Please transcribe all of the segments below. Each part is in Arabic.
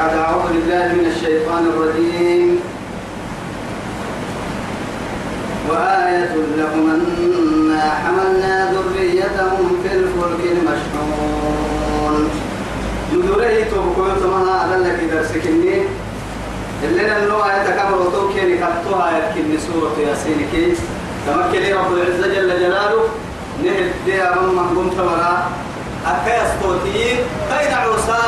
بعد أعوذ بالله من الشيطان الرجيم. وآية لهم أنا حملنا ذريتهم في الفلك المشحون. ندوري توبكوي تمها على لك درسكني اللي ننو آية كبر وتوكي نكتوها يكني سورة ياسين كي. تمكن رب العزة جل جلاله. نهد دي أمام محبوم تمرا. أكا يستوتي كين عوسى.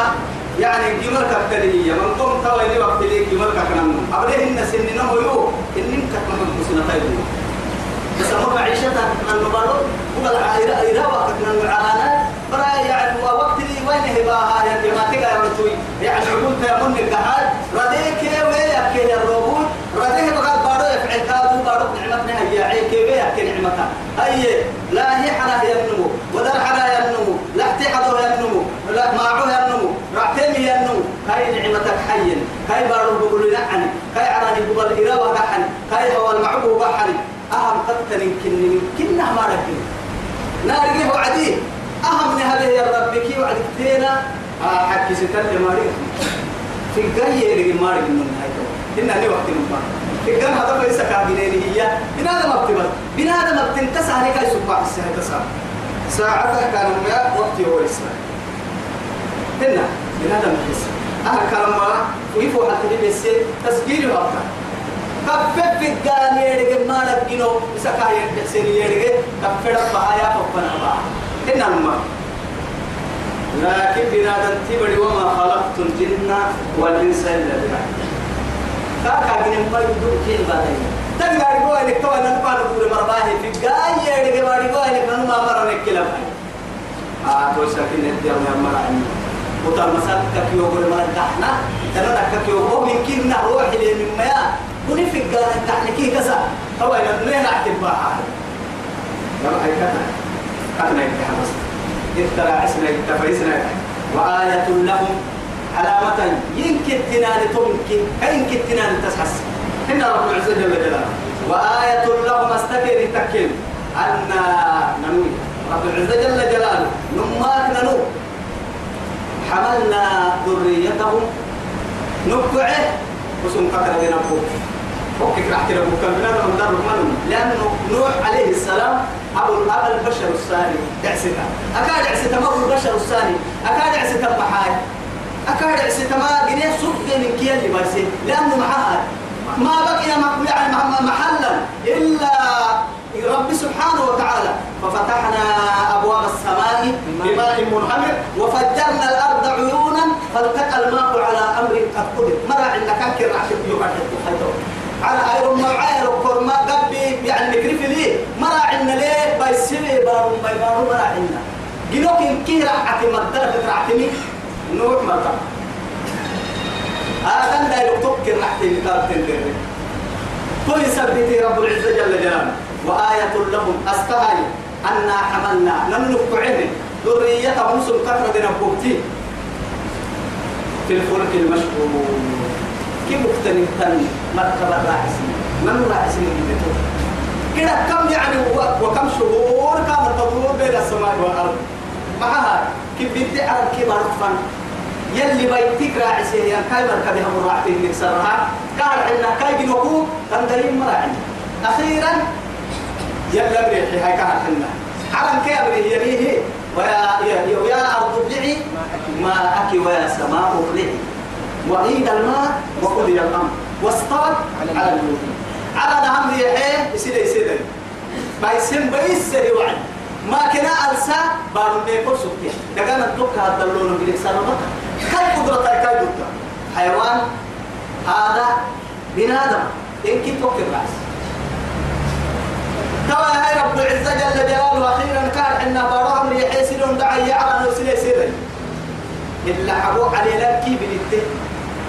يعني جمال كتلية من قم تويني وقت لي جمال كنم أبدا إن سننا هو إن محمد مسنا تايلو بس ما معيشتها من نبارو وقال عيرا عيرا وقت من العانة برا يعني وقت لي وين هباها يعني ما تيجي رتوي يعني قلت يا من الجحال رديك وياك يا الروبوت. رديه بقى بارو يفعل كادو بارو نعمتنا هي. عيك وياك نعمتها. أي لا هي حنا هي النمو. ودر حنا هي النمو لا احتحضه هي النمو لا معه هي النمو رعتمي هي النمو كاي نعمتك حي كاي بارو بقول لعني كاي عراني بقول إراوة بحني كاي هو المعبو بحني يمكن يمكن ما ركن نارجيه وعدي أهم هذه يا ربي كي وعدك تينا؟ آه حكي ستة ماري. في الجاي اللي ماري من هاي إن أنا وقت من بعد الجاي هذا بيس كابينين هي. بنادم أبتبر بنادم أبتنتسع عليك أي سبع السنة تسع ساعتها كان ما وقت هو إسرائيل هنا بنادم يحس أنا كلام ويفو حتى بس تسجيل وقتها كفف في الدان يرجع ما لقينه سكا يرجع يرجع كفر بهايا فبنا با هنا الماء. لكن بنادم تبري وما خلقت الجن والإنس إلا بالحق. كاكا جن ما يدور كين بعدين. تنقل يقول لك تو أنا نبغى نقول مرباه في جاي يرجع ما يقول لك أنا ما مرة نكلم آه تو سكين الدنيا ما مرة وتر مسال كيو قول مرة دحنا. تنا كيو قول من كنا روح اللي من ما وني في قال تحنكي كسا هو إلى ليه نعتب بها لما كذا يفتح بس اخترع اسمه تفريسنا وآية لهم علامة يمكن تنال تمكن كيمكن تنال تسحس هنا رب العزة جل جلاله وآية لهم استكر تكين أن ننوي رب العزة جل جلاله نماك ننو حملنا ذريتهم نقعه وسم كثر فكك راح تلقوا كم بنا من دار من لأنه نوح عليه السلام أبو الأب البشر الثاني دعسته. أكاد دعسته ما هو البشر الثاني. أكاد دعسته محاي أكاد دعسته ما جنيه صدق من كيان اللي لأنه معاه ما بقي يعني محلا إلا رب سبحانه وتعالى. ففتحنا أبواب السماء بماء منهمر وفجرنا الأرض عيونا فالتقى الماء على أمر قد قدر. مرة عندك كر عشان يقعد على أيرون ما عاير ما قبي يعني نكرف لي مرة عندنا ليه؟ بايسيبي بارو باي بارو مرة عندنا جنوك إن كي رعتي مدرة رعتني نوح هذا لا يكتب رعتي مدرة تندري كل سبتي رب العزة جل جلاله. وآية لهم أستهي أنا حملنا. لم نقعهم ذريتهم سن كثرة نبوتي في الفلك المشحون. كيف مختلف تن مركبة راحسين من راحسين جدته كده كم يعني وكم شهور كانت تدور بين السماء والأرض؟ معها كيف بدي أعرف كيف أعرف يلي بيتك راعسي يعني كاي مركبها مراعتين نكسرها قال عنا كاي جنوكو تندرين مراعين أخيرا يلا بريحي هاي كان حنا علم كي أبري يليه ويا يا أرض أبلعي. ما أكي ويا سماء أبلعي. وعيد الماء وقضي الأمر. واستوت على الجود على نهم ريحي يصير يصير ما يسمى بيسر وعد. ما كنا ألسا بارو بيكو سكتي دقانا الدكة هذا اللون بالإكسار بطا كاي قدرة كاي دكة حيوان هذا بنادم إن كنت توقف الرأس توا هاي رب العزة جل جلاله أخيرا كان عندنا براهم ريحي سنون دعي على نوسلي سيري إلا حبو علي لك بنته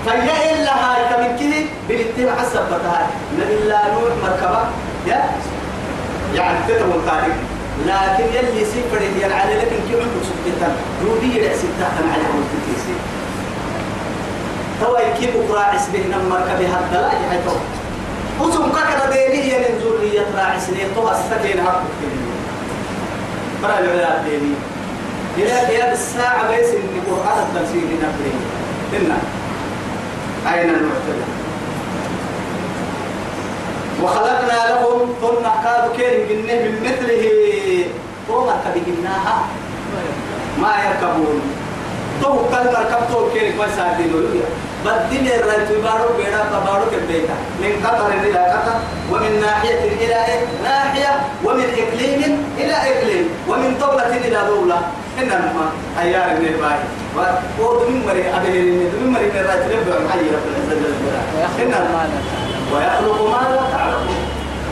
فيا إلا هاي كمن كذي بتهاي. نبي الله نوح مركبة. يا. يعني تتو التاريخ. لكن يلي سيفر يلي علي لكن كيف عنده سبتة؟ رودي يلعس تحت على عمود تتيسي توا يكيب قراعس به نمركبة هذا لا يحيطه وسم كذا ديني هي من ذرية راعي سنين تو استكين هرب برا العلا ديني إلى الساعة بيس إن القرآن التنسيق نبري إنا أين المعتدل وخلقنا لهم ثم كادوا كين جنه من مثله ثم كبجناها ما يركبون تو كل مركب تو كين كويس عادي لوليا بدين الرأي تبارو بيرا تبارو كبيتا من قطر إلى قطر ومن ناحية إلى ناحية ومن إقليم إلى إقليم ومن دولة إلى دولة إنما أيار من ودمين مري أبهرين دمين مري من الرأي تبارو محيي رب العزة جل جلاله. ويخلق ما لا تعلمون.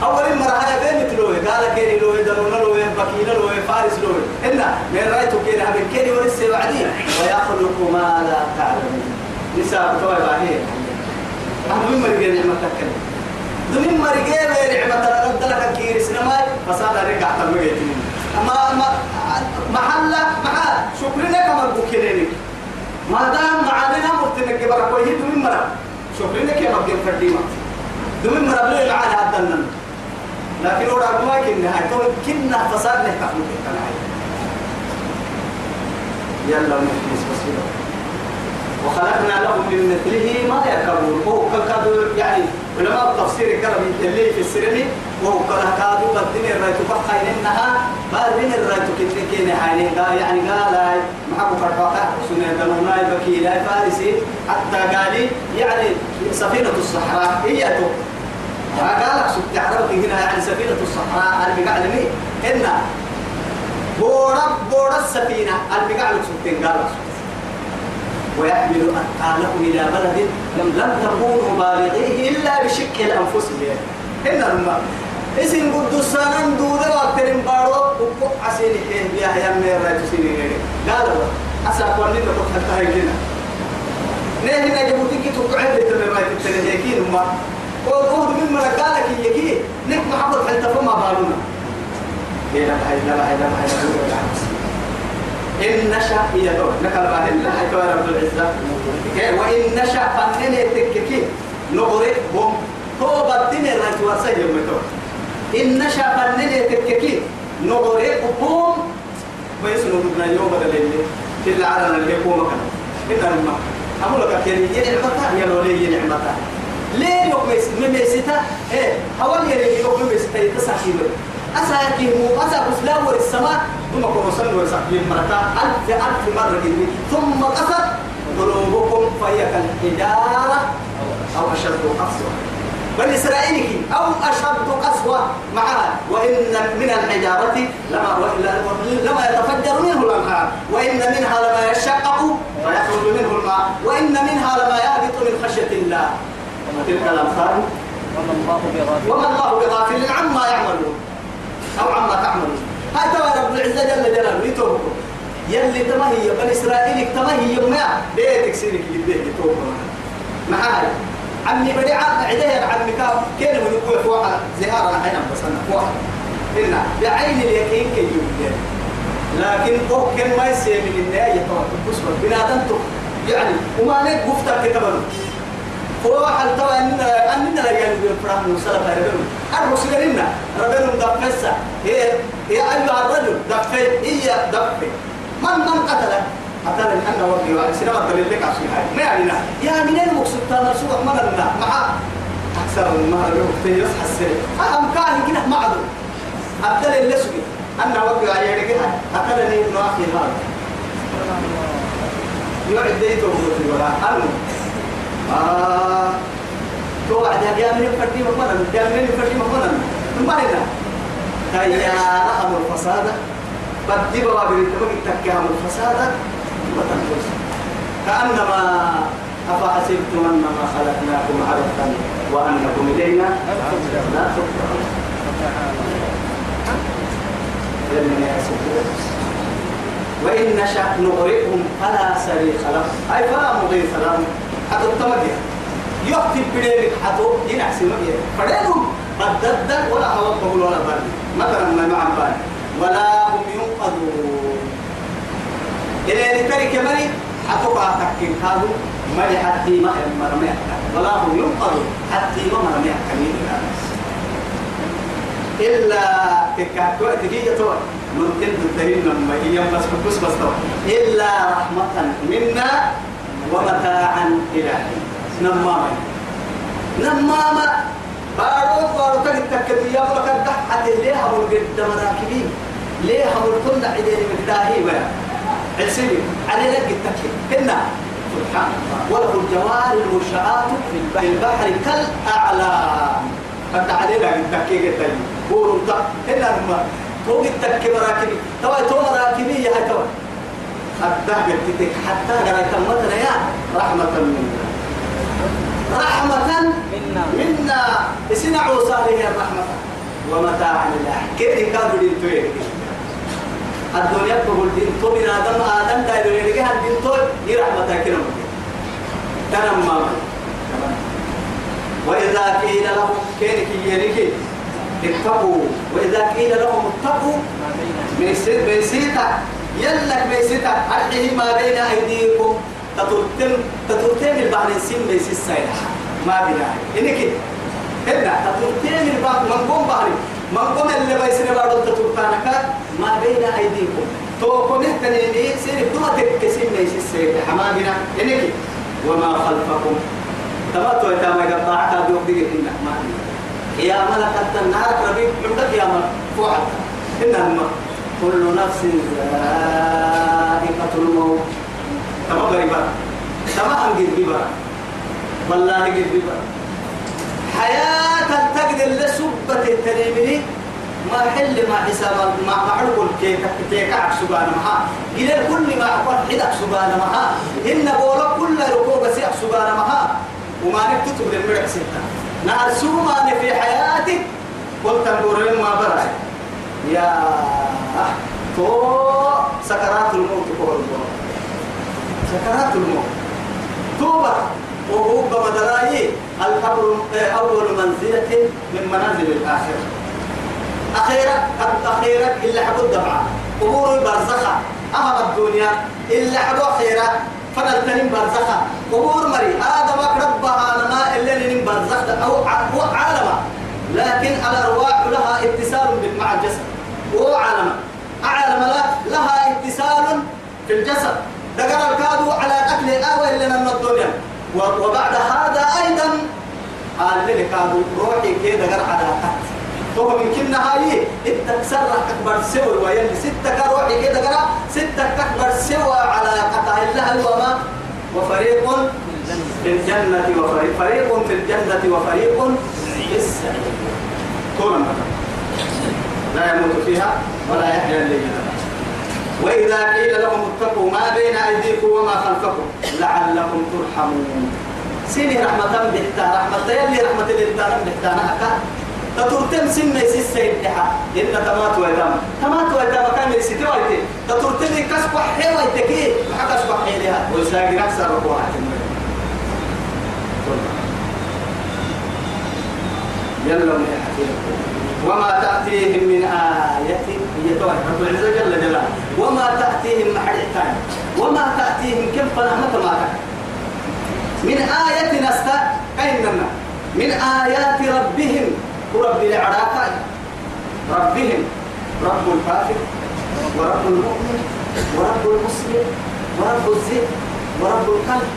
أول مرة هاي بين مثلوه قال كيري لوه درونا لوه بكينا لوه فارس لوه إن من رأيته كيري هبن كيري ورسي وعدي ويخلق ما لا تعلمون. نساء بتوع باهي أنا من مرجع نعمة تكلم دمين مرجع نعمة رد لك كيري سنماي فصاد رجع تمرجع ما ما محلة مع شكرنا كمان بكيرين ما دام معنا مرتنا كبر كويه دمين مرة شكرنا كمان بكير فرديما دمين مرة بلي معنا هدنا لكن أورا ما كنا هاي تو كنا فساد نحكم كنا هاي. يلا نحكي وخلقنا لهم من مثله ما يركبون. هو كادوا يعني علماء التفسير كلام اللي في السرني وهو كله كادوا بدين الرايت فقا إنها بدين الرايت كتير كين حالي قال يعني قال محبو فرقاقة سنة دلونا بكي لا فارسي حتى قال يعني سفينة الصحراء هي تو. قال لك سبت عربك هنا يعني سفينة الصحراء اللي قاعد لي إن بورا بورا السفينة قاعد لك سبتين قال لك ويحمل أثقالهم إلى بلد لم تكونوا بالغيه إلا بشق الأنفس إن الماء اسم قدسان دودة وقتين بارو وقو عسين كيه بيا يا مير رايتو سيني قال أسا قولي لك حتى هيكنا نيه نجيبوتي كي تقعد لتمر رايتو تنهيكين ما وقود من مرقالك يكي نك محبط حتى فما إيه لا بحي لا بحي لا بحي لا بحي إن نشأ هي دور. نكال باهل لا حيث رب العزة. وإن نشأ فنن تككي. نغرقهم هو بدين الرجل ورسي يومتو إن نشأ فنن تككي. نغرقهم ويسنو بدنا يوم بدل اللي. في العالم اللي يقوم كان إن الماء أقول لك يعني ينعمتا يلو لي ينعمتا ليه يوم ميسيتا إيه. حوالي يوم ميسيتا يتسحيب أساكي مو أسا بسلاور السماء ثم كنا صلوا ورسالين مرتا ألف ألف مرة جديد ثم قصد قلوبكم فهي كالحجارة أو أشد قسوة. بل إسرائيلك أو أشد قسوة. معها وإن من الحجارة لما لما يتفجر منه الأنهار. وإن منها لما يشقق فيخرج منه الماء. وإن منها لما يهبط من خشية الله. وتلك الأمثال؟ وما الله بغافل. وما الله بغافل عما يعملون. أو عما تعملون. هاي ترى رب العزة جل جلاله يتوبكم يلي تمهي بن إسرائيل تمهي يوم بيتك سيرك اللي بيت يتوبكم معاي. عمي بدي عديه عمي كاب كان من يقول فوق زهارة أنا بس فوق إن بعين اليقين كي يبدأ لكن هو كان ما يسير من النهاية طبعا بس بنادم يعني وما لك قفتك كتبنا هو حال توا أن أننا لا يعني بالفرح وسلف ربنا الرسول لنا. ربنا دفسا هي هي أيها الرجل دفي هي دفي من من قتله؟ قتل أن وقي وعلى سينما دليل لك عشان هاي. ما يعني يا منين مقصود؟ تانا سوق ما. لنا مع أكثر ما الوقت يصحى السرير. أهم كان كده؟ معدو أبدل اللي سوي أن وقي على يدك قتلني ابن أخي هذا يعد ديته ولا. أنا آه تو عاد يا من يفردي مقبلا يا من يفردي مقبلا ما لنا هيا رحم الفساد بدي بوابر تبقى تكهم الفساد. كأنما أفحسبتم أنما خلقناكم عبثا وأنكم إلينا لا ترجعون وإن نشأ نغرقهم فلا صريخ لهم. أي فلا مغيث لهم حتى التمجي يكتب بدينك حتى ينعسي مجي فدينهم بدد ولا قبول ولا بال مثلا ما مع بال ولا هم ينقذون. إلى ترك مري حتى تحكين هذا مري حتى ما مرمي ولا هم ينقذون. حتى ما مرمي كمين إلا تكاكو تجي تو ممكن تنتهي لما هي بس بس بس إلا رحمة منا ومتاعا إلى حين. نمامة. نمامة. بارو بارو تك تك يا بلك دحت ليه هم قد مراكبين ليه هم كل عدين مقداهي ويا. عسيري. علي لك التكي هنا سبحان الله. وله الجوار المنشآت في البحر. كالأعلام. فانت علي لك التكي قلت لي بورو هنا هم فوق التكي مراكبي. توا تو مراكبي يا توا الدهب تتك حتى قرأت متنا يا رحمة منا. رحمة منا. منا. اسنعوا صالح الرحمة ومتاعا لله. كيف كانوا دين الدنيا تقول دين تو من آدم آدم دايلو يلقى الدين تو يرحمة كرم تنم ما وإذا قيل لهم كينك يلقى اتقوا. وإذا قيل لهم اتقوا. ميسيتا يلك ميسيتا أرحيه ما بين أيديكم. تطرتم تطرتم البحر سين ميسيت سايلة ما بين إنك هنا تطرتم البحر من قوم بحري. من قوم اللي بيسين بارو تطرتانك. ما بين أيديكم. توكم اهتنيني سير دوما تكسين ميسيت سايلة ما بين إنك وما خلفكم. تماتوا يتاما يقطعك دوك دي إنك ما بين يا ملكة النار ربي عندك يا ملك فوحك إنما كل نفس ذائقة الموت. تما غريبا تما أنجد ببا والله قد ببا حياة تقدر لسبة التنميني ما حل ما حساب ما معلوم كيك كيك سبحانه ما إلى كل ما أقول حدك سبحانه ما إن بولا كل ركوب سيح سبحانه ما وما نكتب للمرح ستة. نرسو ما في حياتك قلت نقول ما برأي. يا تو سكرات الموت كل سكرات الموت توبة وهو بمدراي القبر أول منزلة من منازل الآخرة أخيرا أخيرا إلا حبوا الدمعة قبور برزخة أهم الدنيا إلا حبوا أخيرا فنلتنم برزخة قبور مري آدم ربها لما إلا نم برزخة أو هو عالم لكن الأرواح لها اتصال مع الجسد وهو عالم أعلم لا لها اتصال في الجسد. دقر الكادو على أكل آوى لنا من الدنيا. وبعد هذا أيضا قال لي كادو روحي كده دقر على أكل تو من كنا هاي التكسر أكبر سوى ويلي ستة روحي كده دقر ستة أكبر سوى على قطع الله وما وفريق في الجنة وفريق فريق في الجنة وفريق في السعير. لا يموت فيها ولا يحيا الليل. وإذا قيل لهم اتقوا ما بين أيديكم وما خلفكم لعلكم ترحمون. سيني رحمة بحتا رحمة يلي رحمة الإنسان بحتا نحكا. تترتم سن ميسي سيدحا إن تمات ويدام تمات ويدام كان ميسي تويتي تترتم كسب حيوة تكي وحكا سبح حيلها ويساقي نفسها ركوها يلا من الحكيم وما تأتيهم رب العزة جل جلاله وما تأتيهم محرحتان وما تأتيهم كم فنحمة ما من آية نستا كأننا من آيات ربهم ورب العراق ربهم رب الكافر ورب المؤمن ورب المسلم ورب الزيت ورب القلب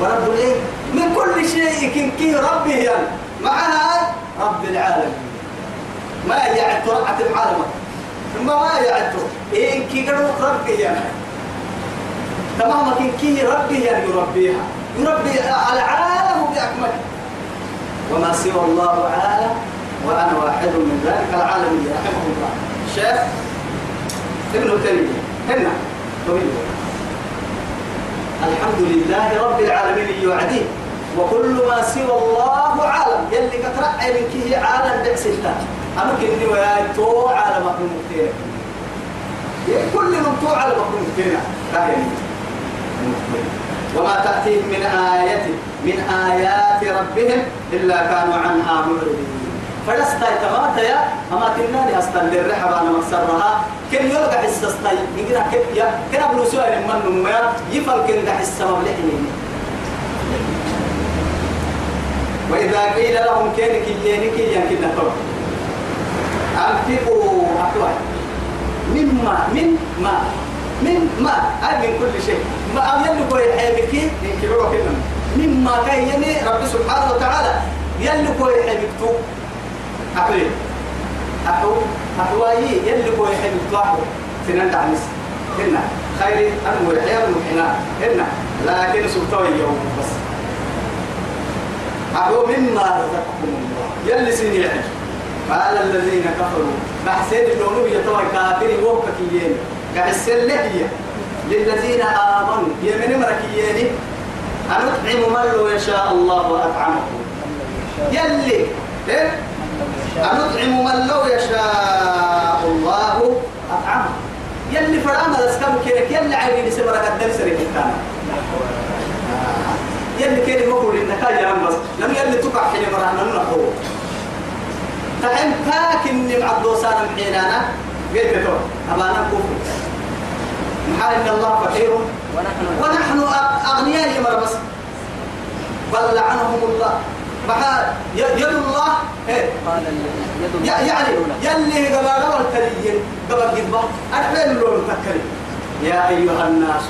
ورب الإيه؟ من كل شيء كن ربه يعني. معنا رب العالمين. ما يعد رعة العالم؟ ثم ما يعد إن كي قالوا ربي يعني. تماما كن كي ربي يعني يربيها. يربي العالم بأكمله. وما سوى الله عالم وأنا واحد من ذلك. العالم رحمه الله. شيخ ابن تيمية. هنا. طويل. الحمد لله رب العالمين يعديه وكل ما سوى الله عالم. يلي كترعي من كيه عالم بأسلتا أنا كني ويا تو عالم أكون مكتير كل من تو عالم أكون مكتير وما تأتيهم من آية من آيات ربهم إلا كانوا عنها معرضين. فلستا تماتا يا أما تنادي أستن للرحب أنا مكسرها كن يلقى حسستي يقرأ كيف يا كنا بلو سؤال من نميا يفل كن حس سبب لحنين وإذا قيل لهم كينك ينك ينك نتوى أنفقوا أحوال مما من ما من ما. أي من كل شيء. ما أم يلقوا يحيبك ينكروا كنا مما مما كان يمي رب سبحانه وتعالى. يلي كوي حبيبتو أحوي أحو أحواي يلي كوي حبيبتو أحو سنان دعمس هنا. خير أنو يحيى المحنا هنا. لكن سلطوي يوم بس. أحو مما رزقكم الله. يلي سنين قال الذين كفروا. بحسين اللونو يتوى كافر ووككيين كحسين لهي للذين آمنوا. يمن مركيين. أنطعم من لو يشاء الله وأطعمه. يلي. إيه؟ أنطعم من لو يشاء الله أطعمه يلي فرامة لسكم كيرك. يلي عيني سمرة قدر سريك كان يلي كيري مقول إنك يا بس لم يلي تقع حين مرانا نحو تحن تاكن نمع الدوسان محينانا قلت له أبانا كفر. محال إن الله فقير. ونحن أغنياء. يا بس. بل لعنهم الله. محال يد الله إيه؟ قال ال- يد يا- الله يعني. يلي قبل قبل تلين قبل قبل أحبين لون تكلم يا أيها الناس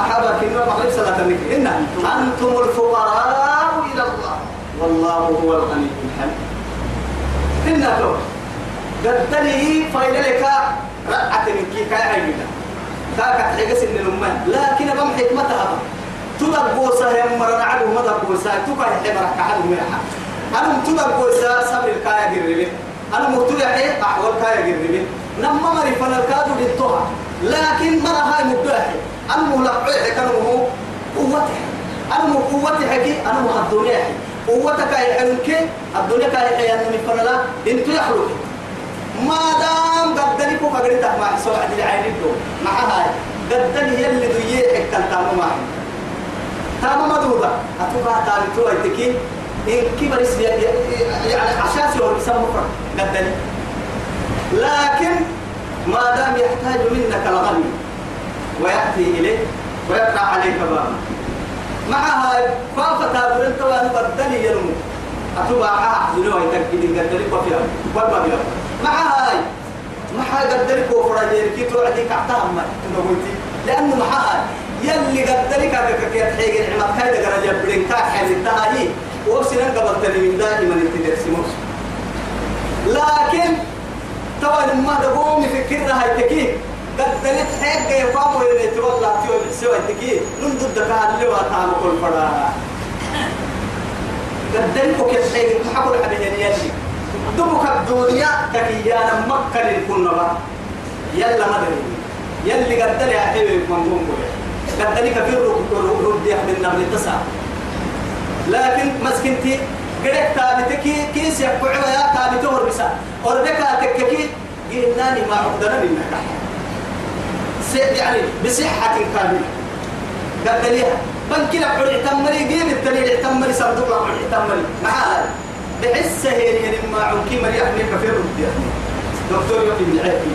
أحبك إنه مغرب صلاة النكر إن أنتم الفقراء إلى الله. والله هو الغني الحميد. إن تو قدني فايل لك رأت من كي كاي عيبنا كاكا تحيق سن الأمة لكن بم حكمتها تدبوسا هم مرنا عدو مدبوسا تكا يحمرك عدو ميحا أنا تدبوسا صبر الكايا قربي. أنا مطلع أحوال كايا قربي. نما مري فانا الكادو للطوها لكن مرة هاي مبداحي أنا ملقعي كانوا قوته أنا مو قوتي حكي. أنا الدنيا حكي قوتك يا حلمك الدنيا كاي يا نمي فنلا انت يخلق ما دام قدني كو قدرتك مع سوى العين الدو مع هاي قدني يلي دويه حكا تامو معي. تامو مدوبة أتوقع تامي تو ايتكي إن كبر اسم يعني عشاسي هو بسم مفرد لكن ما دام يحتاج منك الغني ويأتي إليه ويقطع عليك بابا. معها فافتا برنت وأنا بدني يرمو اتوبا احزنوا يتكدي قدري وفيها والما بيها معها هاي. معها قدري كوفرا يركي توعدي كعتها ما إنه قلتي. لأنه معها يلي قدري كاكا كي تحيق العماد كايدا قرا جبرين كاك حالي التهاي وابسنا قبل تني من دائما انت سموس لكن طبعا ما تقوم فكرنا هاي تكيه قدرت حاجة يقام ويتولى تيوم سوى تكيه من ضد كان اللي واتام كل فرا قدرت وكيف حاجة محبول حبيبي يلي دبك الدنيا تكيانا مكة للكل يلا ما دري يلي قدر يا حبيبي منظوم قدرك في رد يحمل النبل التسع لكن مسكنتي قريت تابتكي كيس يقعوا يا تابته وربسا وربكا تككي قلناني ما عقدنا من نكاح يعني بصحة كاملة قد ليها. بنكنا قرع تمري جيب التنين تمري صندوق قرع تمري معاها بحس هي هي ما عمكي مريح من كفير ودي دكتور يقين العيبي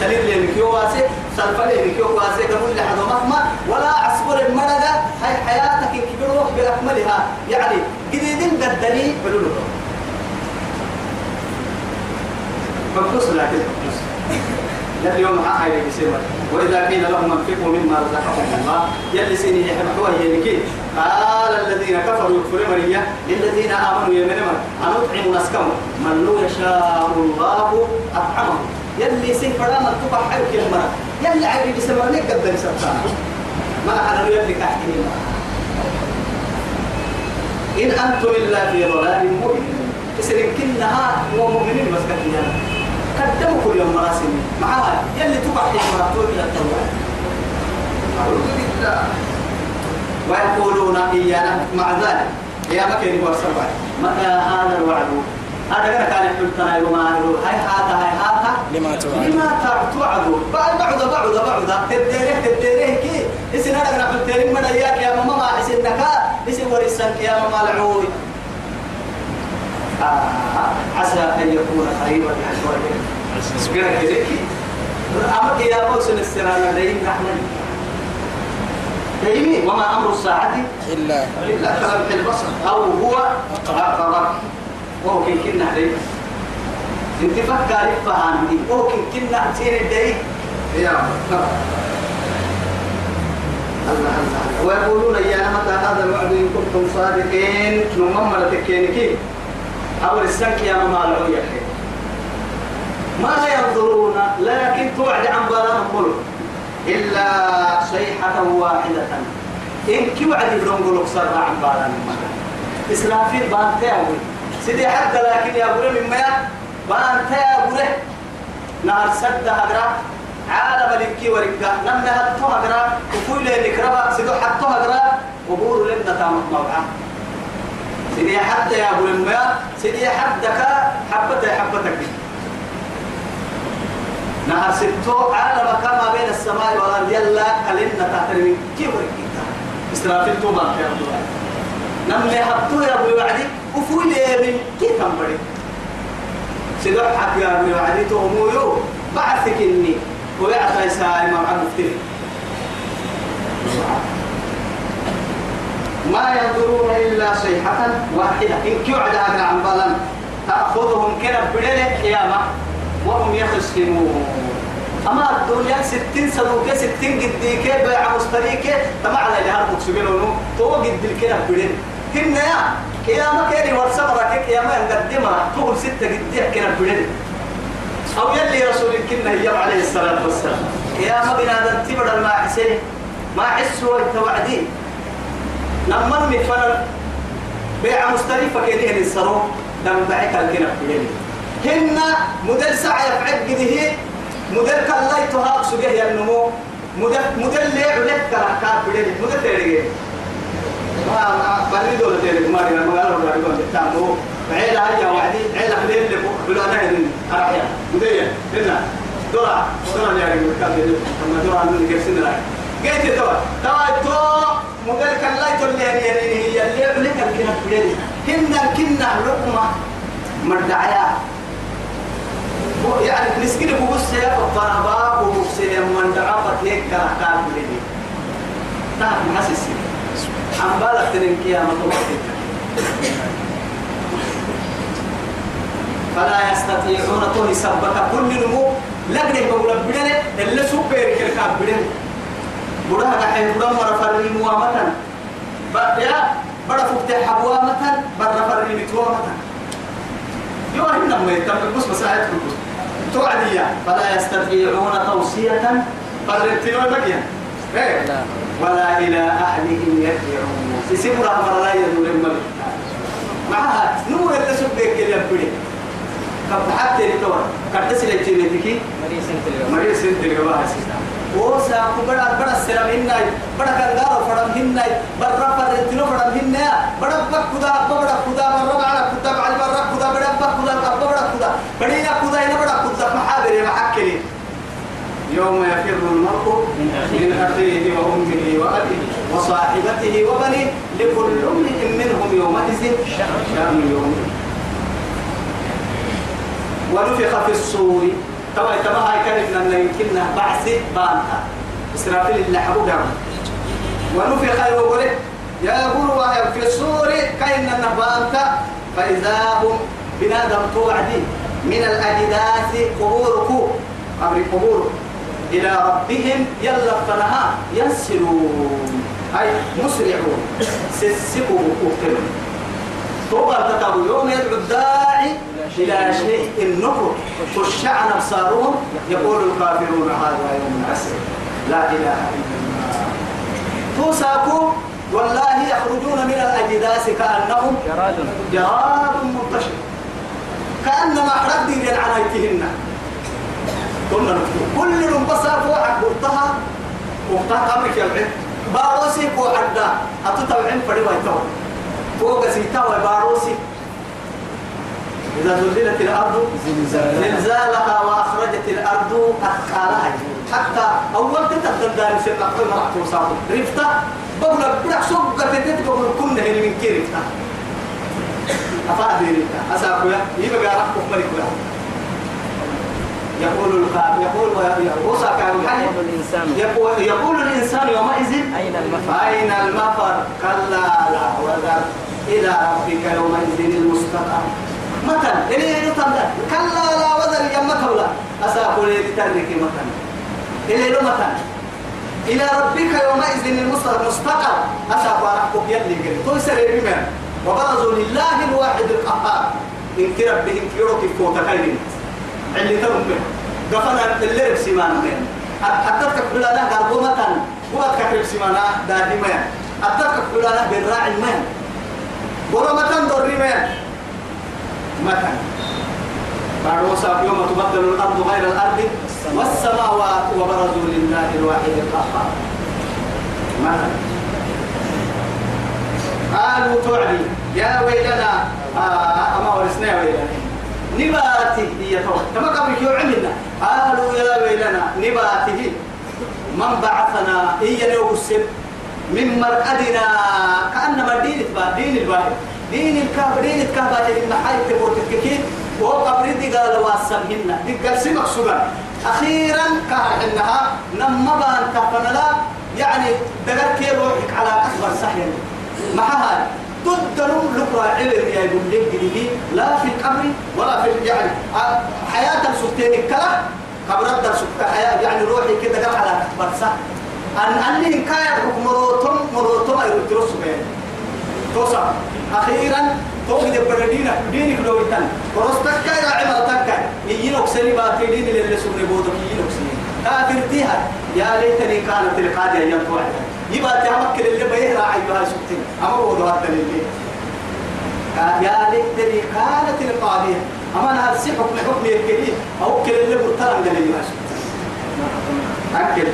خليل لي مكيو واسي سلفا لي مكيو واسي قبل لي حدا مهما ولا عصبر المرضى هاي حياتك إن كبير روح بأكملها. يعني جديدين قدني حلول فبص لكن فبص اليوم حق يسمى وإذا قيل لهم انفقوا مما رزقكم الله يلي سيني يحبحوا يلكي قال الذين كفروا يكفروا مريا للذين آمنوا يمنما أن أطعم نسكم من لو يشاء الله أطعمه. يلي سين فلا من تبع حيوك المرأة يلي عيب يسمى لك قد سبتانا ما أنا يلي كحكي إن أنتم إلا في ضلال مبين. تسرين كنها كتير قدموا كل يوم مراسم. معها يلي تقع في مراتو إلى التوبة. أعوذ بالله ويقولون إيانا مع ذلك. يا مكين ورسل متى هذا الوعد؟ هذا كان كان يقول ترى يوم هاي هذا هاي هذا. لما توعد لما توعدوا. بعد بعد بعد بعد. تديره تديره كي. اسن هذا قلت من إياك يا ماما. ما اسن نكا اسن ورسك يا ماما العوي. عسى أن يكون قريبا شوية سبحانك ذكي أمرك يا بوس السنة لين نحن. دايمي وما أمر الساعة؟ إلا. إلا كلمح البصر. أو هو أقرب. وهو كن كنا عليه إنت فكر فهم دي وهو كن كنا تير الدي يا الله الله ويقولون يا متى هذا الوعد إن كنتم صادقين. نمم لتكينكي أول السنك يا ماما العوية ما ينظرون لكن توعد عن بلان قلوب إلا صيحة واحدة. إن كي وعد يبرون قلوب صار عن بلان إسرافيل بانتاوي سيدي حتى لكن يا أبو مما بانتاوي نهر سد هجرة. عالم الكي ورقة نمنا هتو هجرة. وكل اللي كربا سيدو حتو هجرة. وبورو لنا تامك موعة سيدي حتى يا أبو مما سيدي حدك حبتك حبتك. نهر ستو عالم كما بين السماء والأرض يلا كلنا تحت من كيف ورقة إسرافيل توبا يا أبو نمنا هتو يا أبو وعدي وفول من كيف تنبري سيدو حق يا أبو وعدي تومو بعثك إني ويعطى ساي ما بعد مفتري. ما ينظرون إلا صيحة واحدة. إن كيوعد هذا عن بلن تأخذهم كنا بدل قيامة وهم يخصمون. أما الدنيا ستين صدوكة ستين قديكة بيع مستريكة تمع على اللي هربك سبيلونه تو قد الكنا بدل هنا يا قيامة كيري ورسم راكك قيامة نقدمها تقول ستة قديك كنا بدل أو يلي رسول كنا هي عليه الصلاة والسلام. يا ما بنا هذا تبر ما حسين ما حسوا التوعدين لما مفر بيع مستريفة كده الصرو دم بعك الكنا بيني هن مدل ساعة يفعل قده مدل كلا يتهاق سجه يا النمو مدل مدل ليه علك كلا كاب بيني مدل تريجي ما بني دولة تريجي ما رينا ما قالوا رجعوا تامو عيلة هيا وعدي عيلة خليل اللي بلا نهن أرحيا مدية هنا. دورا دورا يا رجل كاب أما دورا من كيف سنرا جيت توا توا تو مدل كلا يتولي يعني هي اللي علك الكنا بيني هن كنا لقمة مردعيا يعني نسكن بوس يا فطربا وبوس يا من دعافت هيك كلا كاب بيني تعرف محسسي عم بالك تنكيا ما فلا يستطيعون طول سبك كل نمو. لقنه بقول بدنه اللي سوبر كركاب بدنه بڑا دحين بڑا مرفر الموامة يا بڑا فكت حبوامة بڑا فر المتوامة يو هنا ما يتم بس مساعد كل توعديا فلا يستطيعون توصية. فرنتينو بقيا ولا إلى أهلهم يرجعون. يسيبوا رحمة الله يدور الملك معها نور اللي سبك اللي يبدي كم حتى يتوه جينتكي مريض سنتلي مريض سنت الجواه يوم يفر المرء من أخيه وأمه وأبيه وصاحبته وبنيه لكل امرئ منهم يومئذ شأن يومئذ. ونفخ في الصور توا توا هاي كانت لنا يمكننا بعث بانتا. إسرافيل اللي حبوها ونفخ يقول يا بلوا في الصور كأننا بانتا. فإذا هم بنادم توعدي من الأجداث قبوركم أمر قبور. إلى ربهم يلا فنها ينسلون أي مسرعون. سسقوا وقتلوا توبة تتابوا يوم يدعو الداعي إلى شيء نكر خشعن أبصارهم يقول الكافرون هذا يوم عسر لا إله إلا الله. توساكوا والله يخرجون من الأجداث كأنهم جراد منتشر. كأنما أحرق دين عن أيتهن كنا نكتب. كل من بصر فوحك بطها وقتها قبرك يا العين باروسي كو عدا. أتطلعين فريوا يتوى فوق سيتا وباروسي إذا زلزلت الأرض زلزالها وأخرجت الأرض أثقالها. حتى أول تتبدل دار سيد أقوى مرحب وصابه رفتا بقول بدك سوق قتلت بقول كنا هنا من كي رفتا أفاد رفتا أساقيا يبقى رحبك ملك يقول القائل يقول ويقول يقول الإنسان. يقول يقول الإنسان يومئذ أين المفر؟ أين المفر؟ كلا لا. وذر إلى ربك يومئذ المستقر. متى إلي نتمنى كلا لا وذر يمته لا أساقول لي ترك متى إلي متى إلى ربك يومئذ المستقر مستقر أسأل ورحبك يلي قلت تويسر بما وبرزوا لله الواحد القهار. إن كرب بهم كيروك فوتكين اللي تنبه قفنا اللي بسيمان من أتتك فلانا قربومة وأتك بسيمانا دائما أتتك فلانا بالراعي من ورمة دور من متى بعد وصف يوم تبدل الأرض غير الأرض والسماوات وبرزوا لله الواحد القهار. مثلا قالوا توعدي يا ويلنا آه أما ورسنا يا ويلنا. نباته هي كما قبل يو عملنا. قالوا يا ويلنا نباته. من بعثنا هي نوسم من مرقدنا. كأنما دين البا دين الباهي دين الكاب دين الكاب اللي محايد تبورتك كيف وهو قبر دي قال واسمهن دي قال سمك أخيرا كهر إنها نما بان كفنا يعني دقر كي روحك على أكبر سحيا. معها تدلوا لقرا علم يا يقول لك لا في القبر ولا في يعني حياة سكتين الكلا قبر الدر حياة يعني روحي كده قال على أكبر سح أن أني حكم مروتم مروتم أيرو ترسو بين توسع. أخيرا توقي دبر دينك لو يتن ورستك كايا عمل تكاي يجينك سني باتي دين اللي سبني بودك يجينك سني كافرتيها يا ليتني كانت القاضية أيام واحدة يبقى تعمل اللي بيهرع أيها سبتين. هو هذا اللي يا ليتني كانت القاضية أما أنا هرسي حكم حكم يكلي أو كل اللي مرتلم اللي أيها سبتين. أكل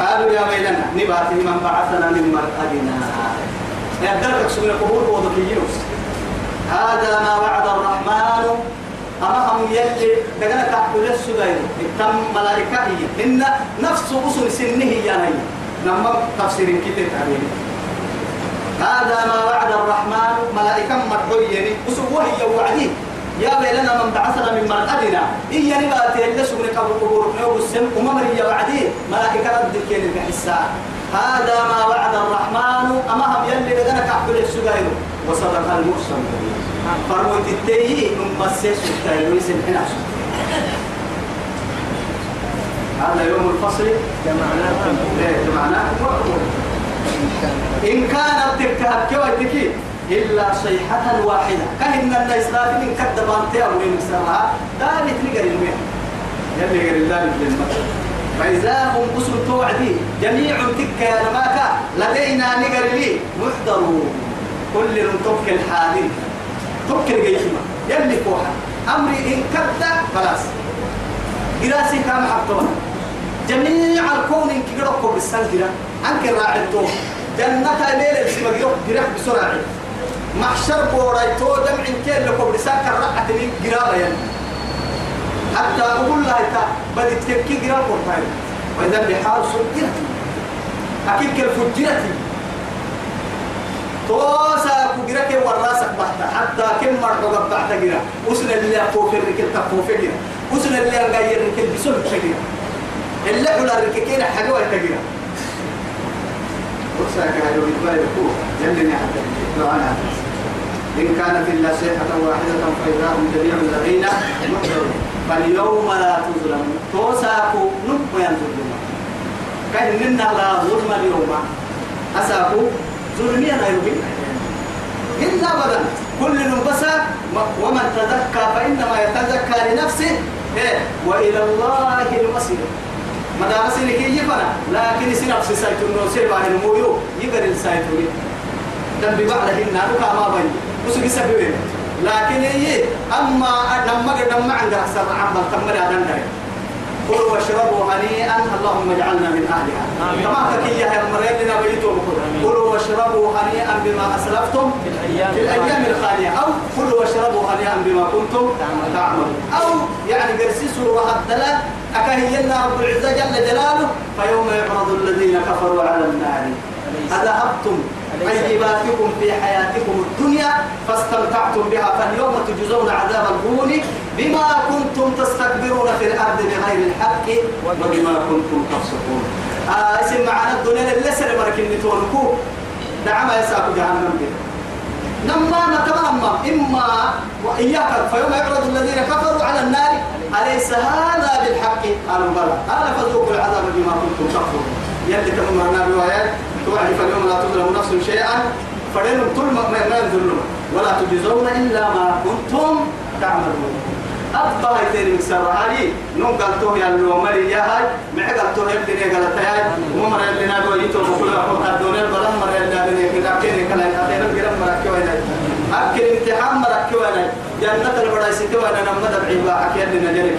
قالوا يا ويلنا نباتي من بعثنا من مرقدنا. يقدرك سبنا قبول وضكيينوس هذا ما وعد الرحمن. أما هم يلي دقنا كحول السجاير تم ملائكة هي. إن نفس أصل سنه يا نهي نما تفسير كتير تعبير هذا ما وعد الرحمن. ملائكة مرحوية. أسوه هي وعدي. يا ويلنا من بعثنا من مرقدنا. إيا نباتي اللي سبنا قبل قبور نوب السم وممر يا وعدي. ملائكة رد الكيل الحساء هذا ما وعد الرحمن. أما هم يلي دقنا كحول السجاير. وصدق المرسل. فرموت التيه من مسيس التايويس الحناش هذا يوم الفصل. جمعناكم. جمعناكم. إن كانت تكهب كويتك إلا صيحة واحدة. كهن الناس لكن كذب أنت أو من سرها ذلك نقر المين يلي قال ذلك فإذا هم أسر توعدي. جميع تك يا نماكا لدينا نقر لي. محضرون كل توك الحاضر توك الجيشمة يلي فوحة أمري إن كبت خلاص. جراسي كام حطوها جميع الكون إن كيروكو بالسنجرة أنك راعدتو. جنة ليلة بسمة جيروك جيروك بسرعة. محشر بورايتو جمع كيل لكو بساك الرقعة من جرابة يعني حتى أقول لها إتا بدي تكي جراب قرطاين وإذا البحار سجرت أكيد كيف فجرت توسا كجرك وراسك بحتا حتى كم مرة قبعت جرا. وصل اللي فوق الركل تفوق جرا. وصل اللي غير الركل بسول جرا اللي حول الركل حاجة وتجرا وصل كهلو يبالي فوق جلني حتى لو أنا إن كانت إلا صيحة واحدة فإذا هم جميع الذين محضرون فاليوم لا تظلم توساكو نب ينظلم كان لنا لا ظلم اليوم. أساكو ظلميا غير إلا أبدا كل نبسا ومن تزكى فإنما يتزكى لنفسه. إيه. وإلى الله المصير. ما دام سنك يفنا لكن سنفس سايت النوسير بعد المويو. يقدر السايت دم ببعض هنا. كما بني. وسوي سببين لكن هي أما لما قد ما عندها سر عمل تمر هذا كلوا واشربوا هنيئا اللهم اجعلنا من أهلها. كما تكي يا مريم لنا بيتوا كلوا واشربوا هنيئا بما أسلفتم في الأيام الخاليه أو كلوا واشربوا هنيئا بما كنتم تعملون. أو يعني قرسسوا وهدلا اكهينا رب العزة جل جلاله فيوم يعرض الذين كفروا على النار. أذهبتم؟ طيباتكم في حياتكم الدنيا فاستمتعتم بها فاليوم تجزون عذاب الهون بما كنتم تستكبرون في الأرض بغير الحق وبما كنتم تفسقون. آه اسم معنا الدنيا اللي سر بركن تونكو دعما يساق جهنم بها نما نتمنى إما وإياك فيوم يعرض الذين كفروا على النار أليس هذا بالحق؟ قالوا بلى. قال فذوقوا العذاب بما كنتم تكفرون. يلي تمرنا روايات. توعد فاليوم لا تظلم نفس شيئا فلنم طول ما يذلون ولا تجزون إلا ما كنتم تعملون هاي تاني مكسر علي نون قال توه يا لو مري يا هاي مع قال توه يبدي قال تاي ومر اللي نادوا يتو بقول لهم هدول البلد مر اللي نادوا كذا كذا كلا أخير الجرم مركوا هنا أكل امتحان مركوا هنا جنة البراء سكوا أنا نمد بعيبا أكيد نجرك